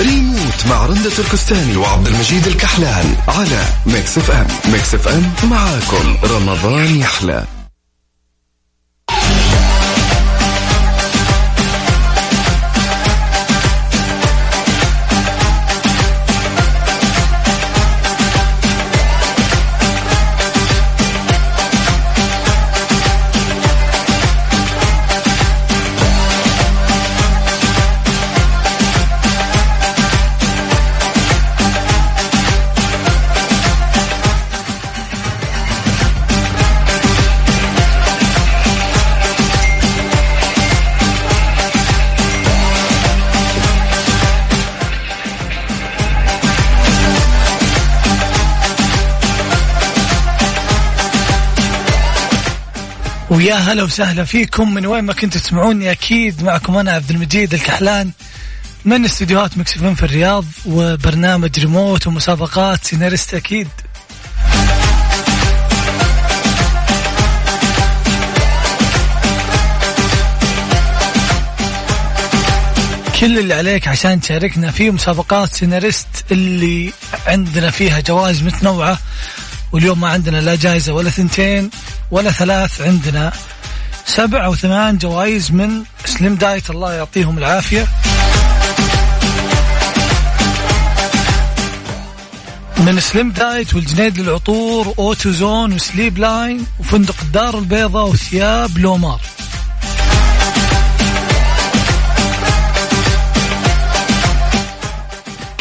ريموت مع رندة تركستاني وعبد المجيد الكحلان على Mix FM. Mix FM معاكم. رمضان يحلى. ويا هلا وسهلا فيكم. من وين ما كنتوا تسمعوني أكيد معكم أنا عبد المجيد الكحلان من استديوهات مكسفين في الرياض وبرنامج ريموت ومسابقات سيناريست أكيد. كل اللي عليك عشان تشاركنا في مسابقات سيناريست اللي عندنا فيها جوائز متنوعة واليوم ما عندنا لا جائزة ولا ثنتين. ولا ثلاث عندنا. سبع أو ثمان جوائز من Slim Diet الله يعطيهم العافية. من Slim Diet والجنيد للعطور Auto Zone و Sleep Line وفندق الدار البيضاء وثياب لومار.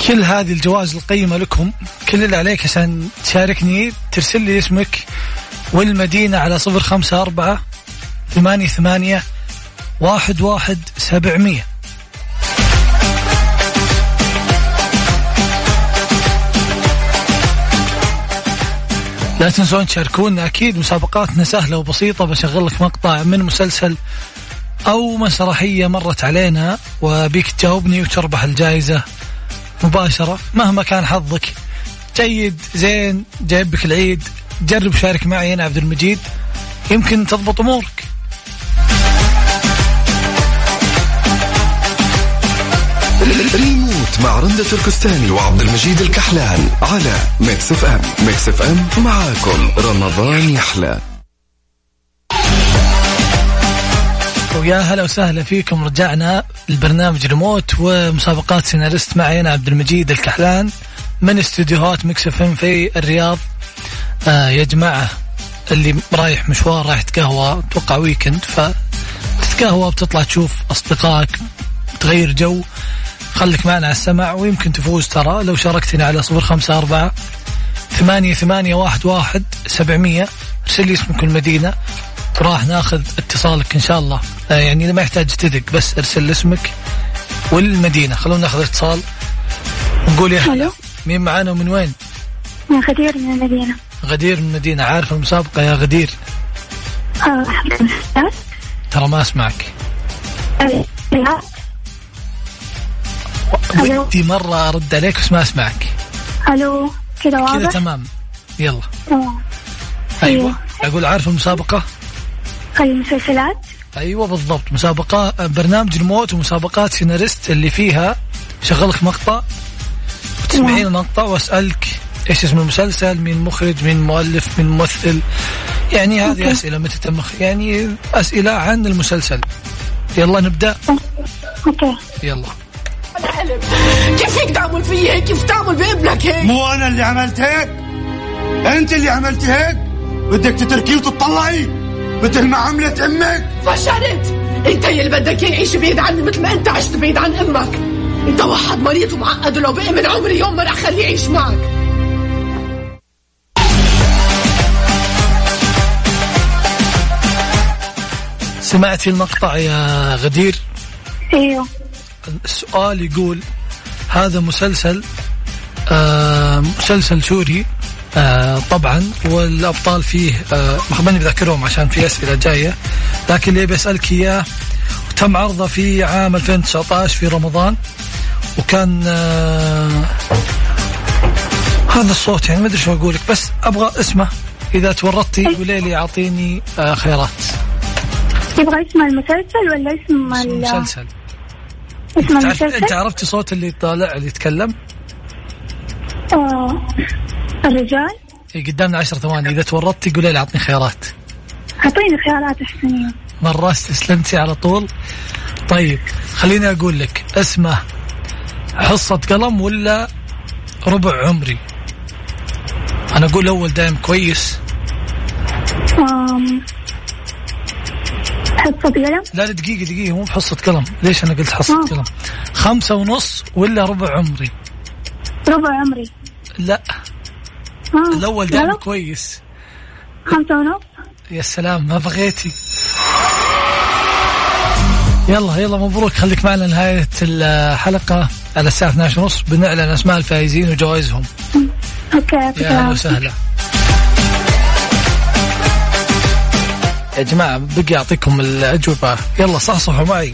كل هذه الجوائز القيمة لكم. كل اللي عليك عشان تشاركني ترسل لي اسمك. والمدينة على صفر خمسة أربعة ثمانية ثمانية واحد واحد سبعمية. لا تنسون تشاركونا أكيد مسابقاتنا سهلة وبسيطة بشغل لك مقطع من مسلسل أو مسرحية مرت علينا وبيك تجاوبني وتربح الجائزة مباشرة مهما كان حظك. جيد زين جايب بك العيد. جرب شارك معي أنا عبد المجيد. يمكن تضبط أمورك. ريموت مع رندة تركستاني وعبد المجيد الكحلان على Mix FM Mix FM معاكم. رمضان يحلى. ويا هلا وسهلا فيكم. رجعنا البرنامج ريموت ومسابقات سيناريست معي أنا عبد المجيد الكحلان من استديوهات Mix FM في الرياض. آه يا جماعة اللي رايح مشوار رايح تقهوى أتوقع weekend فتتقهوى بتطلع تشوف أصدقائك تغير جو. خليك معنا على السمع ويمكن تفوز ترى. لو شاركتني على صفر خمسة أربعة ثمانية ثمانية واحد واحد سبعمية ارسل لي اسمك المدينة وراح ناخذ اتصالك إن شاء الله. آه يعني ما يحتاج تدق بس ارسل اسمك والمدينة. خلونا ناخذ اتصال. ونقول يا ألو مين معانا ومن وين؟ من غدير من المدينة. غدير من المدينة عارف المسابقة يا غدير؟ آه، ترى ما أسمعك. لا ألو. ودي مرة أرد عليك بس ما أسمعك. ألو كذا كذا واضح؟ تمام. يلا. تمام أيوه. أيوة. أقول عارف المسابقة؟ المسلسلات أيوه بالضبط. مسابقة برنامج ريموت ومسابقات سيناريست اللي فيها شغلك مقطع وتسمعين نعم. المقطع وأسألك إيش اسم المسلسل؟ مين مخرج؟ مين مؤلف؟ مين ممثل؟ يعني هذه okay. أسئلة متى تم يعني أسئلة عن المسلسل. يلا نبدأ؟ okay. يلا. كيف هيك تعمل فيي هيك؟ كيف تعمل بابنك هيك؟ مو أنا اللي عملت هيك؟ أنت اللي عملت هيك؟ بدك تتركيه وتطلعي؟ مثل ما عملت أمك؟ فشلت. أنت يلي بدك إياه يعيش بعيد عني مثل ما أنت عشت بعيد عن أمك. أنت واحد مريض ومعقد ولو بقي من عمري يوم ما رح خليه يعيش معك. سمعتي المقطع يا غدير؟ إيوه. السؤال يقول هذا مسلسل آه مسلسل سوري آه طبعا والأبطال فيه آه ماني بذكرهم عشان في أسئلة جاية لكن اللي بسألك إياه؟ تم عرضه في عام 2019 في رمضان وكان آه هذا الصوت يعني ما أدري شو أقول لك بس أبغى اسمه إذا تورطتي قولي لي أعطيني آه خيارات. تبغى اسم المسلسل ولا اسم ال مسلسل اسم تعرف انت المسلسل؟ عرفتي صوت اللي طالع اللي يتكلم؟ آه الرجال؟ إيه، قدامنا عشر ثواني. إذا تورطتي قولي لي أعطني خيارات. أعطيني خيارات أحسن. مرة استسلمتي على طول؟ طيب خليني أقول لك اسمه حصة قلم ولا ربع عمري؟ أنا أقول اول دايم كويس. آم، حصة قلم لا لا دقيقة دقيقة مو بحصة قلم. ليش أنا قلت حصة آه. قلم؟ خمسة ونص ولا ربع عمري؟ ربع عمري. لا. آه. الأول دايم لا، كويس. خمسة ونص. يا سلام ما بغيتي. يلا يلا مبروك. خليك معنا نهاية الحلقة. على الساعة 12 ونص بنعلن أسماء الفائزين وجوائزهم. okay يعطيك يا أهلا. وسهلا. يا جماعة بقي أعطيكم الأجوبة. يلا صحصحوا معي.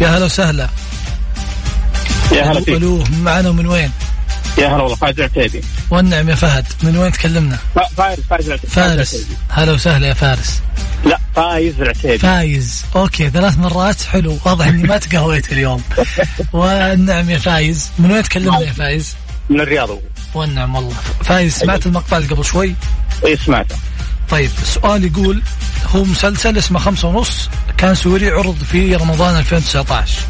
يا هلا وسهلا. يا هلا فيك. ألو معنا من وين؟ يا هلا والله فايز العتيبي. والنعم يا فهد. من وين تكلمنا؟ فا- فايز العتيبي فارس. هلا وسهلا يا فارس. لا فايز العتيبي. فايز. okay ثلاث مرات. حلو واضح إني ما تقهويت اليوم. والنعم يا فايز. من وين تكلمنا يا فايز؟ من الرياض. والنعم والله. فايز سمعت المقطع اللي قبل شوي؟ اي سمعته. طيب السؤال يقول هو مسلسل اسمه خمسة ونص كان سوري عرض في رمضان 2019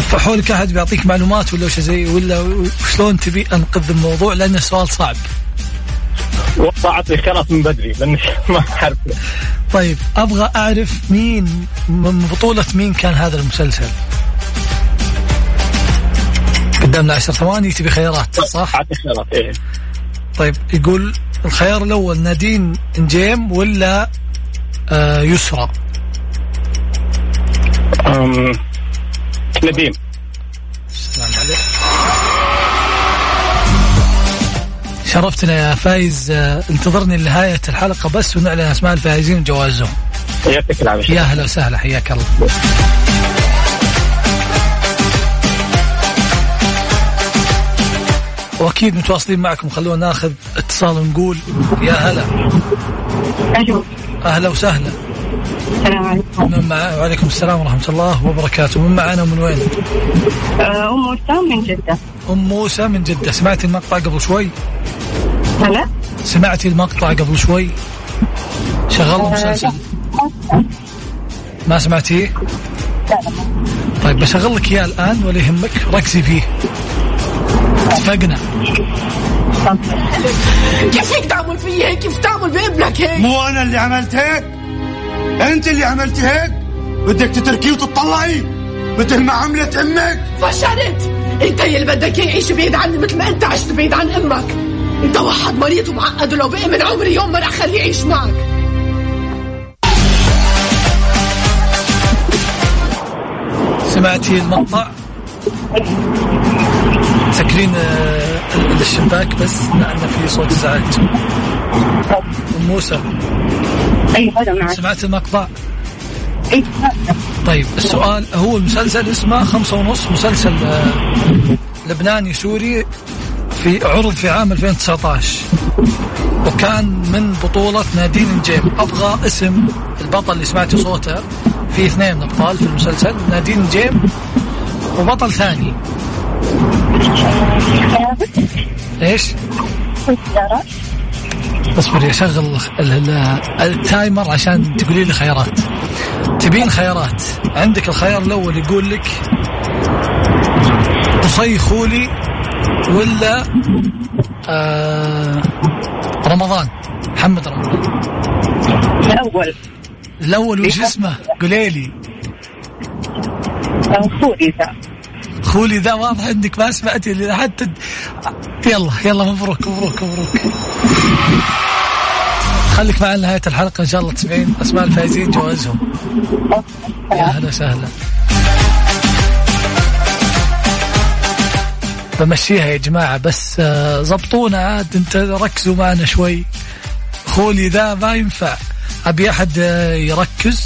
فحولك أحد بيعطيك معلومات ولا وش زي ولا شلون تبي أنقذ الموضوع؟ لأن السؤال صعب. وقعت لي خيارات من بدري لأني ما أعرف. طيب أبغى أعرف مين من بطولة مين كان هذا المسلسل؟ قدامنا عشر ثواني تبي خيارات صح؟ أعطي خيارات إيه. طيب يقول الخيار الأول نادين نجيم ولا آه يسرى؟ أم... نديم السلام عليك. شرفتنا يا فايز. آه، انتظرني لنهاية الحلقة بس ونعلن أسماء الفائزين وجوائزهم يعطيك العافية. يا هلا وسهلا حياك الله. وأكيد متواصلين معكم. خلونا ناخذ اتصال ونقول يا هلا. ألو. أهلا وسهلا. السلام عليكم. من مع... وعليكم السلام ورحمة الله وبركاته. من معنا ومن وين؟ آه، أم وسام من جدة. أم موسى من جدة. سمعتي المقطع قبل شوي؟ هلا. سمعتي المقطع قبل شوي؟ شغلنا مسلسل. ما سمعتيه؟ طيب بشغل لك إياه الآن ولا يهمك. ركزي فيه. اتفقنا كيف هيك تعمل فيي هيك كيف تعمل بابنك هيك. مو أنا اللي عملت هيك؟ أنت اللي عملتي هيك؟ بدك تتركيه وتطلعي مثل ما عملت أمك؟ فشلت. أنت يلي بدك إياه يعيش بعيد عني مثل ما أنت عشت بعيد عن أمك. أنت واحد مريض ومعقد ولو بقي من عمري يوم ما رح خليه يعيش معك. سمعتي المقطع؟ سكري آه، الشباك بس؟ لأن في صوت ازعاج ام موسى. أي هذا معك. سمعت المقطع؟ أي. طيب السؤال هو المسلسل اسمه خمسة ونص مسلسل آه، لبناني سوري في عرض في عام 2019 وكان من بطولة نادين نجيم أبغى اسم البطل اللي سمعتي صوته في اثنين أبطال في المسلسل نادين نجيم وبطل ثاني. إيش؟ اصبري اشغل ال- ال- ال timer عشان تقولي لي خيارات تبين خيارات عندك الخيار الأول يقول لك قصي خولي ولا آه رمضان. محمد رمضان. الأول. الأول وش اسمه؟ قولي لي. سوري ذا خولي ذا واضح إنك ما سمعتي حتى يلا يلا مبروك مبروك مبروك. خليك معنا نهاية الحلقة إن شاء الله تسمعين أسماء الفائزين جوائزهم. يا هلا وسهلا. بمشيها يا جماعة بس آه، زبطونا عاد أنت ركزوا معنا شوي. خولي ذا ما ينفع. أبي أحد آه، يركز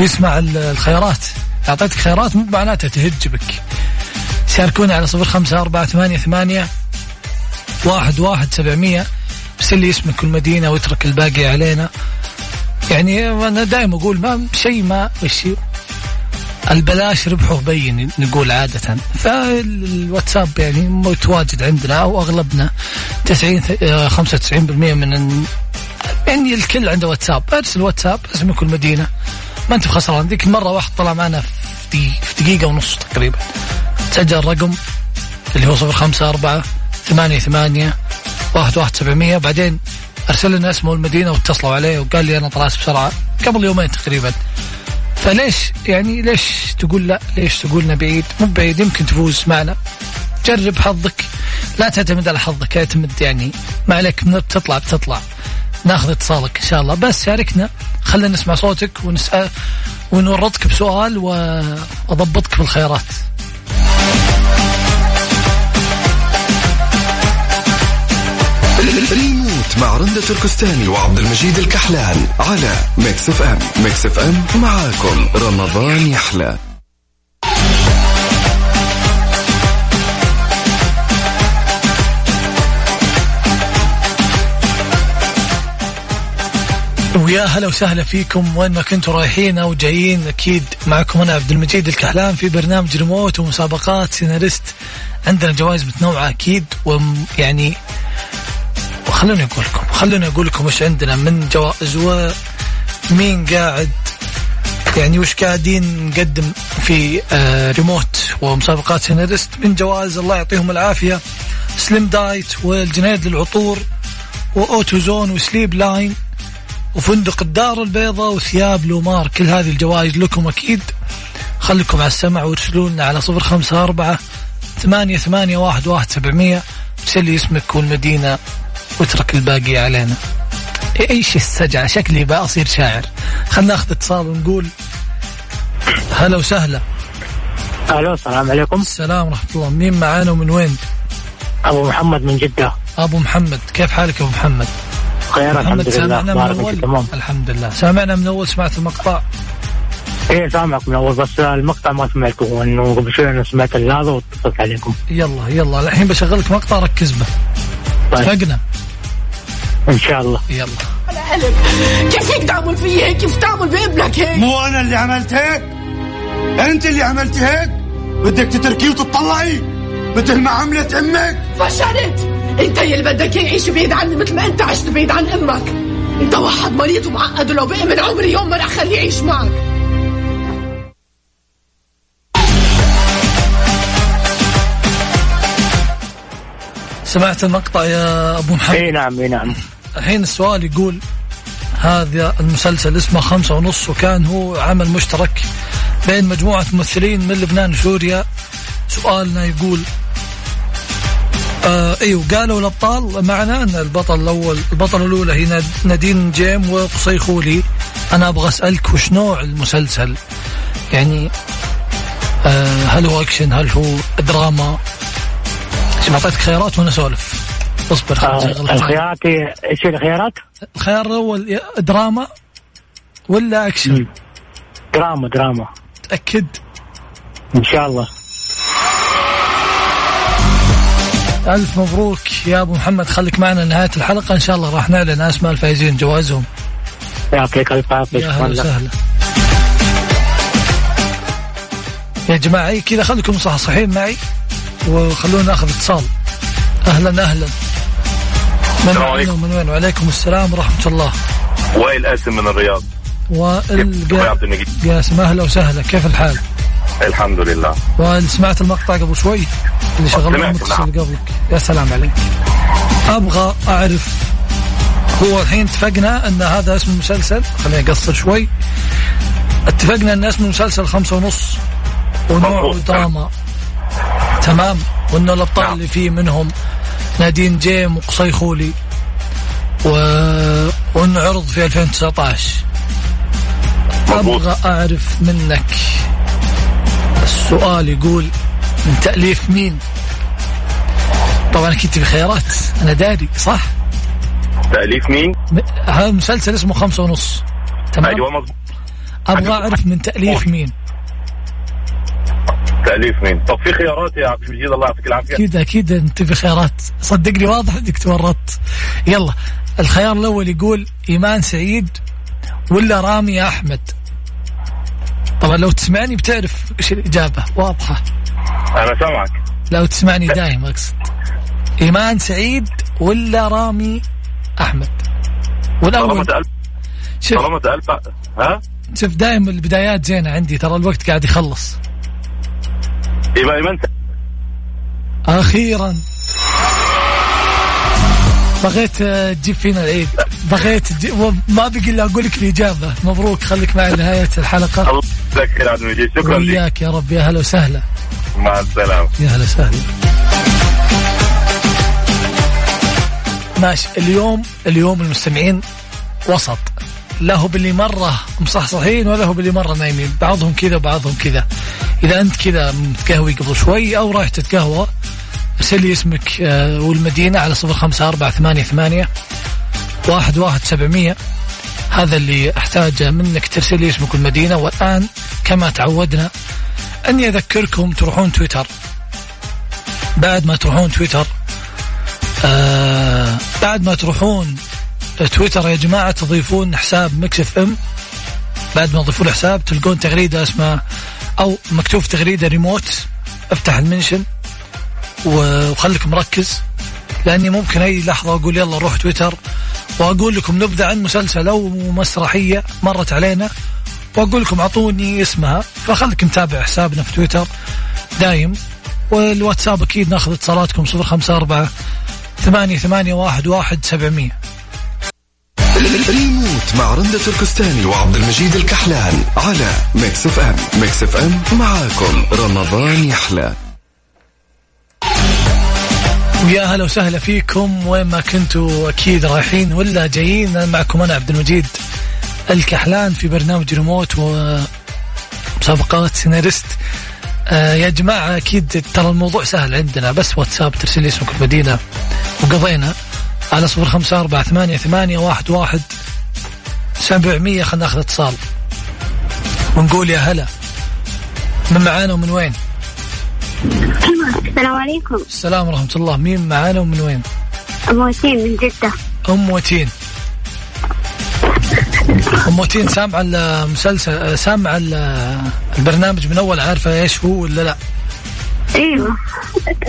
ويسمع ال- الخيارات. أعطيتك خيارات مو معناتها تهج بك. شاركونا على صفر خمسة أربعة ثمانية ثمانية واحد واحد سبعمية. بس اللي اسمك والمدينة واترك الباقي علينا. يعني أنا دائما أقول ما شيء ما وش البلاش ربحه بين نقول عادة. فالواتساب يعني متواجد عندنا أو أغلبنا 90 آه، 95% من ال- يعني الكل عنده واتساب. ارسل واتساب اسمك والمدينة ما أنت بخسران ذيك مرة واحد طلع معنا في دقيقة ونص تقريبا. سجل الرقم اللي هو صفر خمسة أربعة ثمانية ثمانية واحد واحد سبعمية. بعدين أرسل لنا اسمه المدينة واتصلوا عليه وقال لي أنا طلعت بسرعة قبل يومين تقريبا. فليش يعني ليش تقول لا؟ ليش تقولنا بعيد؟ مو بعيد يمكن تفوز معنا. جرب حظك. لا تعتمد على حظك اعتمد يعني ما عليك. من بتطلع بتطلع ناخذ اتصالك إن شاء الله. بس شاركنا. خلينا نسمع صوتك ونسأل ونورطك بسؤال وأضبطك بالخيارات. ريموت مع رندة تركستاني وعبد المجيد الكحلان على Mix FM Mix FM معاكم. رمضان يحلى. ويا هلا وسهلا فيكم. وين ما كنتوا رايحين أو جايين أكيد معكم أنا عبد المجيد الكحلان في برنامج ريموت ومسابقات سيناريست عندنا جوائز متنوعة أكيد ويعني وخلوني أقول لكم خلوني أقول لكم وش عندنا من جوائز ومين قاعد يعني وش قاعدين نقدم في آه ريموت ومسابقات سيناريست من جوائز الله يعطيهم العافية سليم دايت والجنيد للعطور و Auto Zone و Sleep Line وفندق الدار البيضاء وثياب لومار. كل هذه الجوائز لكم أكيد. خليكم على السمع وارسلوا لنا على صفر خمسة أربعة ثمانية ثمانية واحد واحد سبعمية. ارسل لي اسمك والمدينة واترك الباقي علينا. إيش السجع شكلي بقى أصير شاعر. خلنا ناخذ اتصال ونقول هلا وسهلا. ألو السلام عليكم. السلام ورحمة الله. مين معانا ومن وين؟ أبو محمد من جدة. أبو محمد. كيف حالك يا أبو محمد؟ خير الحمد لله. سامعنا من أول؟ تمام. الحمد لله. سامعنا من أول سمعت المقطع؟ إيه سامعك من أول بس المقطع ما سمعته إنه قبل شوي أنا سمعت هذا واتصلت عليكم. يلا يلا. الحين بشغلك مقطع ركز به. طيب. اتفقنا إن شاء الله. يلا. على قلب كيف هيك تعمل في هيك؟ كيف تعمل بابنك هيك؟ مو أنا اللي عملت هيك؟ أنت اللي عملت هيك؟ بدك تتركيه وتطلعي؟ مثل ما عملت أمك؟ فشلت. أنت اللي بدك إياه يعيش بعيد عني مثل ما أنت عشت بعيد عن أمك. أنت واحد مريض ومعقد ولو بقي من عمري يوم ما رح خليه يعيش معك. سمعت المقطع يا أبو محمد؟ إي نعم إي نعم. الحين السؤال يقول هذا المسلسل اسمه خمسة ونص وكان هو عمل مشترك بين مجموعة ممثلين من لبنان وسوريا. سؤالنا يقول آه إيوه قالوا الأبطال معنا أن البطل الأول البطله الأولى هي ناد- نادين جيم وقصي خولي أنا أبغى أسألك وش نوع المسلسل؟ يعني آه هل هو أكشن؟ هل هو دراما؟ شوف أعطيتك خيارات وأنا أسولف. اصبر آه الخيارات إيش الخيارات؟ الخيار الأول دراما ولا أكشن. دراما دراما. تأكد. إن شاء الله. ألف مبروك يا أبو محمد. خليك معنا لنهاية الحلقة. إن شاء الله راح نعلن أسماء الفائزين جوائزهم. يعطيك ألف عافية. يا شكرا هلا لك. وسهلا. يا جماعة أي كذا خليكم مصحصحين معي. وخلونا ناخذ اتصال. أهلا أهلا. من وين. ومن وين؟ وعليكم السلام ورحمة الله. وائل قاسم من الرياض. المجيد قاسم أهلا وسهلا. كيف الحال؟ الحمد لله. وائل سمعت المقطع قبل شوي؟ اللي شغلناه المتصل نعم. قبلك. يا سلام عليك. أبغى أعرف هو الحين اتفقنا أن هذا اسم المسلسل خليني أقصر شوي. اتفقنا أن اسم المسلسل خمسة ونص مضبوط. دراما تمام؟ وانه الأبطال نعم. اللي فيه منهم نادين جيم وقصي خولي و... وانه عرض في 2019 مضبوط. أبغى أعرف منك السؤال يقول من تأليف مين؟ طبعا أكيد تبي خيارات. أنا داري صح؟ تأليف مين؟ هذا المسلسل اسمه خمسة ونص. تمام؟ أيوه مظبوط أبغى أعرف من تأليف مين؟ تأليف مين؟ طب في خيارات يا عبد المجيد الله يعطيك العافية. أكيد أكيد انت تبي خيارات. صدقني واضح انك تورطت يلا الخيار الأول يقول إيمان سعيد ولا رامي أحمد؟ طبعا لو تسمعني بتعرف إيش الإجابة. واضحة. أنا سامعك. لو تسمعني دايم أقصد. إيمان سعيد ولا رامي أحمد؟ والأول. طالما سألت ها؟ شوف دايم البدايات زينة عندي ترى الوقت قاعد يخلص. أخيرا. بغيت تجيب فينا العيد. بغيت. ما بقي إلا أقول لك الاجابه مبروك خليك معي لنهاية الحلقة. الله عبد المجيد. شكرا لك. وياك يا رب. يا هلا وسهلا. مع السلامة. يا هلا وسهلا. ماشي. اليوم اليوم المستمعين وسط. لا هو باللي مرة مصحصحين ولا هو باللي مرة نايمين. بعضهم كذا وبعضهم كذا. إذا أنت كذا متقهوي قبل شوي أو رايح تتقهوى ارسل لي اسمك آه، والمدينة على صفر خمسة أربعة ثمانية ثمانية واحد واحد سبعمية. هذا اللي أحتاجه منك ترسل لي اسمك والمدينة. والآن كما تعودنا أني أذكركم تروحون تويتر. بعد ما تروحون تويتر آه بعد ما تروحون تويتر يا جماعة تضيفون حساب Mix FM. بعد ما تضيفون حساب تلقون تغريدة اسمها أو مكتوب تغريدة ريموت أفتح ال mention وخليك مركز. لأني ممكن أي لحظة أقول يلا روح تويتر وأقول لكم نبذة عن مسلسل أو مسرحية مرت علينا وأقول لكم أعطوني اسمها فخليك متابع حسابنا في تويتر دايم. والواتساب أكيد ناخذ اتصالاتكم صفر خمسة أربعة ثمانية ثمانية واحد واحد سبعمية. ريموت مع رندة تركستاني وعبد المجيد الكحلان على Mix FM Mix FM معاكم. رمضان يحلى. ويا هلا وسهلا فيكم. وين ما كنتوا أكيد رايحين ولا جايين. معكم أنا عبد المجيد الكحلان في برنامج ريموت ومسابقات سيناريست. آه يا جماعة أكيد ترى الموضوع سهل عندنا. بس واتساب ترسل لي اسمك المدينة. وقضينا على صفر خمسة أربعة ثمانية ثمانية واحد واحد. سبعمية خلنا ناخذ اتصال. ونقول يا هلا. من معانا ومن وين؟ السلام عليكم. السلام ورحمة الله. مين معانا ومن وين؟ أبو وسيم من جدة. أم وتين. أم وتين سامعه المسلسل سامعه ال- البرنامج من أول عارفة إيش هو ولا لا؟ أيوة.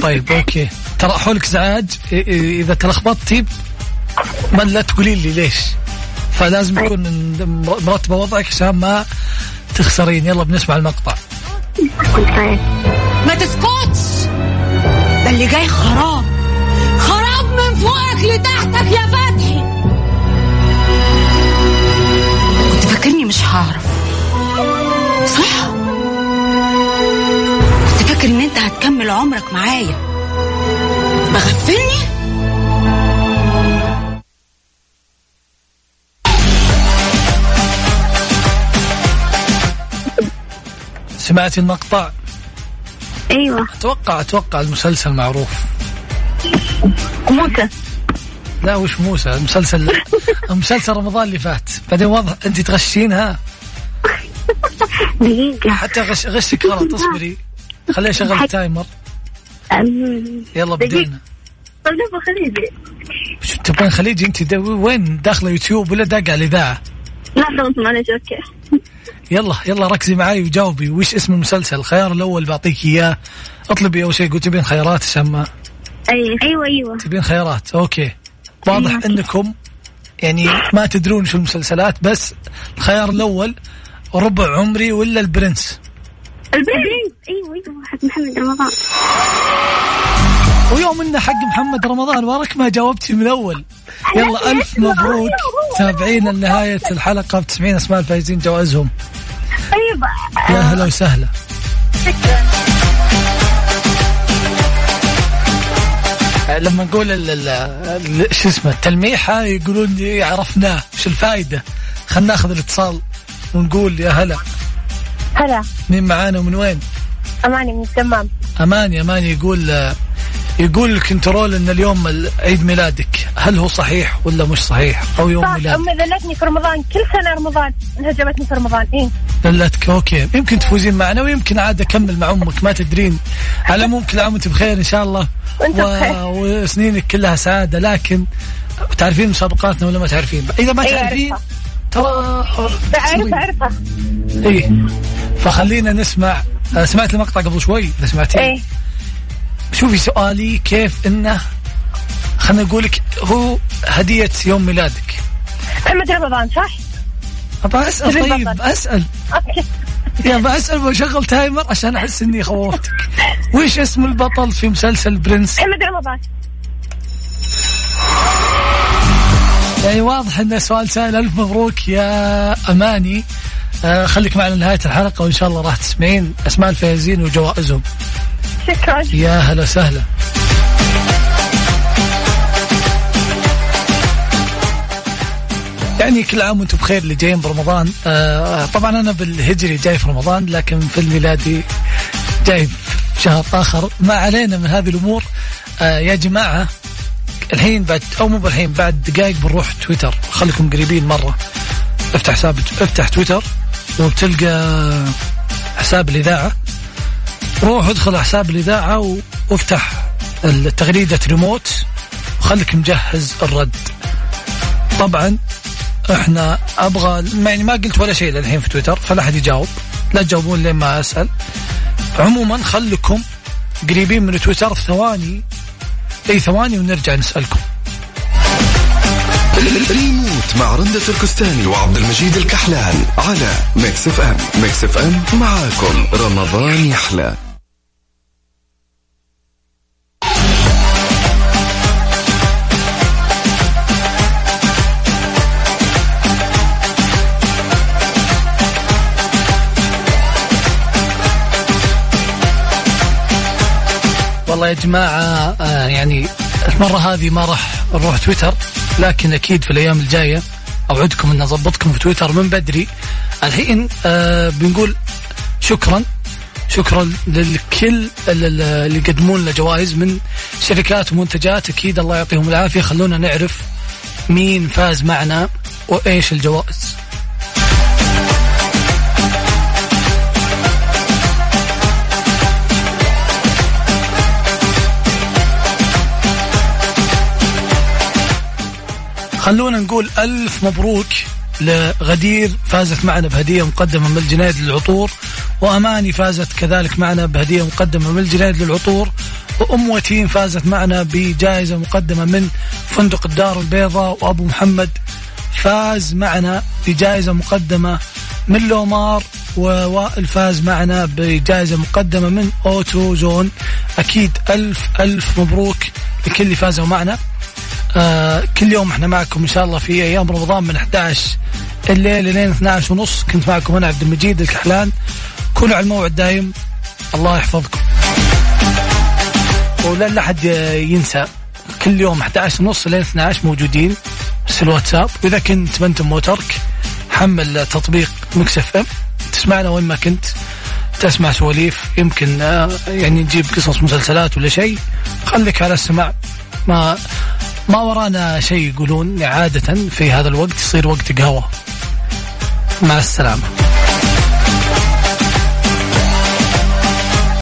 طيب أوكي. ترى حولك ازعاج إذا تلخبطتي ما لا تقولين لي ليش؟ فلازم يكون مرتبه وضعك عشان ما تخسرين. يلا بنسمع المقطع. طيب. ما تسكتش. ده اللي جاي خراب. خراب من فوقك لتحتك يا فتحي. كنت فاكرني مش هعرف. صح؟ فاكر إن أنت هتكمل عمرك معايا؟ مغفلني؟ سمعتي المقطع؟ أيوة. أتوقع أتوقع المسلسل معروف. موسى. لا وش موسى؟ المسلسل المسلسل رمضان اللي فات. بعدين واضح أنت تغشينها دقيقة. حتى غش غشك غلط اصبري. خليني أشغل ال timer. يلا. بدينا. نبغى خليجي. شو تبغين خليجي أنت؟ وين؟ داخله يوتيوب ولا داقه على الاذاعه لا خلاص معلش okay. يلا يلا ركزي معي وجاوبي. وش اسم المسلسل؟ الخيار الأول بعطيك إياه. اطلبي أول شيء قلت تبين خيارات عشان ما أيوة أيوة أيوة. تبين خيارات okay. واضح أيوة. إنكم يعني ما تدرون شو المسلسلات بس الخيار الأول ربع عمري ولا البرنس؟ البيت. أيوة أيوة حق محمد رمضان. ويوم إنه حق محمد رمضان وراك ما جاوبتي من الأول يلا ألف مبروك. تابعينا لنهاية الحلقة ب 90 أسماء الفايزين جوائزهم. أيوة. يا هلا وسهلا. لما نقول ال- ال- ال- شو اسمه التلميحة يقولون لي عرفناه وش الفائدة؟ خلنا ناخذ الاتصال ونقول يا هلا. هلا. مين معانا ومن وين؟ أماني من الدمام. أماني أماني يقول يقول الكنترول إن اليوم ال- عيد ميلادك. هل هو صحيح ولا مش صحيح؟ أو يوم صح ميلاد أمي ذلتني في رمضان. كل سنة رمضان. إنها جابتني في رمضان. إيه. دلتك أوكي. يمكن تفوزين معنا ويمكن عاد أكمل مع أمك ما تدرين. على العموم كل عام وأنت بخير إن شاء الله. وأنت بخير. وسنينك كلها سعادة. لكن تعرفين مسابقاتنا ولا ما تعرفين؟ إذا ما إيه، تعرفين أعرفها. ترى أعرف أعرفها إيه. فخلينا نسمع آه، سمعت المقطع قبل شوي؟ إذا سمعتيه. إيه. شوفي سؤالي كيف إنه خلينا نقول لك هو هدية يوم ميلادك؟ محمد رمضان صح؟ ابى أسأل طيب. أسأل. okay. يا بسأل بشغل timer عشان أحس إني خوفتك. وش اسم البطل في مسلسل برنس؟ محمد رمضان. يعني واضح انه سؤال سهل ألف مبروك يا أماني. آه خليك معنا لنهاية الحلقة وإن شاء الله راح تسمعين أسماء الفائزين وجوائزهم. شكرا. يا هلا وسهلا. يعني كل عام وأنتم بخير اللي جايين برمضان. آه طبعا أنا بالهجري جاي في رمضان لكن في الميلادي جاي في شهر آخر. ما علينا من هذه الأمور. آه يا جماعة الحين بعد أو مو بالحين بعد دقائق بنروح تويتر. خليكم قريبين مرة. افتح حساب افتح تويتر وبتلقى حساب الإذاعة. روح ادخل حساب الإذاعة وافتح التغريده ريموت. وخليك مجهز الرد. طبعا إحنا أبغى يعني ما قلت ولا شيء للحين في تويتر فلا أحد يجاوب. لا تجاوبون لين ما أسأل. عموما خليكم قريبين من تويتر ثواني. أي ثواني ونرجع نسألكم. ريموت مع رندة تركستاني وعبد المجيد الكحلان على Mix FM. Mix FM معاكم. رمضان يحلى. يا جماعة آه يعني المرة هذه ما راح نروح تويتر لكن أكيد في الأيام الجاية أوعدكم أن أضبطكم في تويتر من بدري. الحين آه بنقول شكرا شكرا للكل اللي يقدمون لنا جوائز من شركات ومنتجات. أكيد الله يعطيهم العافية. خلونا نعرف مين فاز معنا وإيش الجوائز. خلونا نقول ألف مبروك لغدير فازت معنا بهدية مقدمة من الجنيد للعطور وأماني فازت كذلك معنا بهدية مقدمة من الجنيد للعطور وأم وتين فازت معنا بجائزة مقدمة من فندق الدار البيضاء وأبو محمد فاز معنا بجائزة مقدمة من لومار ووائل فاز معنا بجائزة مقدمة من أوتو زون. أكيد ألف ألف مبروك لكل اللي فازوا معنا. آه كل يوم إحنا معكم إن شاء الله في أيام رمضان من 11 الليل لين 12 ونص. كنت معكم أنا عبد المجيد الكحلان. كونوا على الموعد دايم. الله يحفظكم. ولا لا أحد ينسى كل يوم 11 ونص لين 12 موجودين. بس الواتساب. وإذا كنت ما انت موترك حمل تطبيق Mix FM. تسمعنا وين ما كنت. تسمع سواليف. يمكن آه، يعني نجيب قصص مسلسلات ولا شيء. خليك على السماع. ما ما ورانا شيء يقولون عادة في هذا الوقت يصير وقت قهوة. مع السلامة.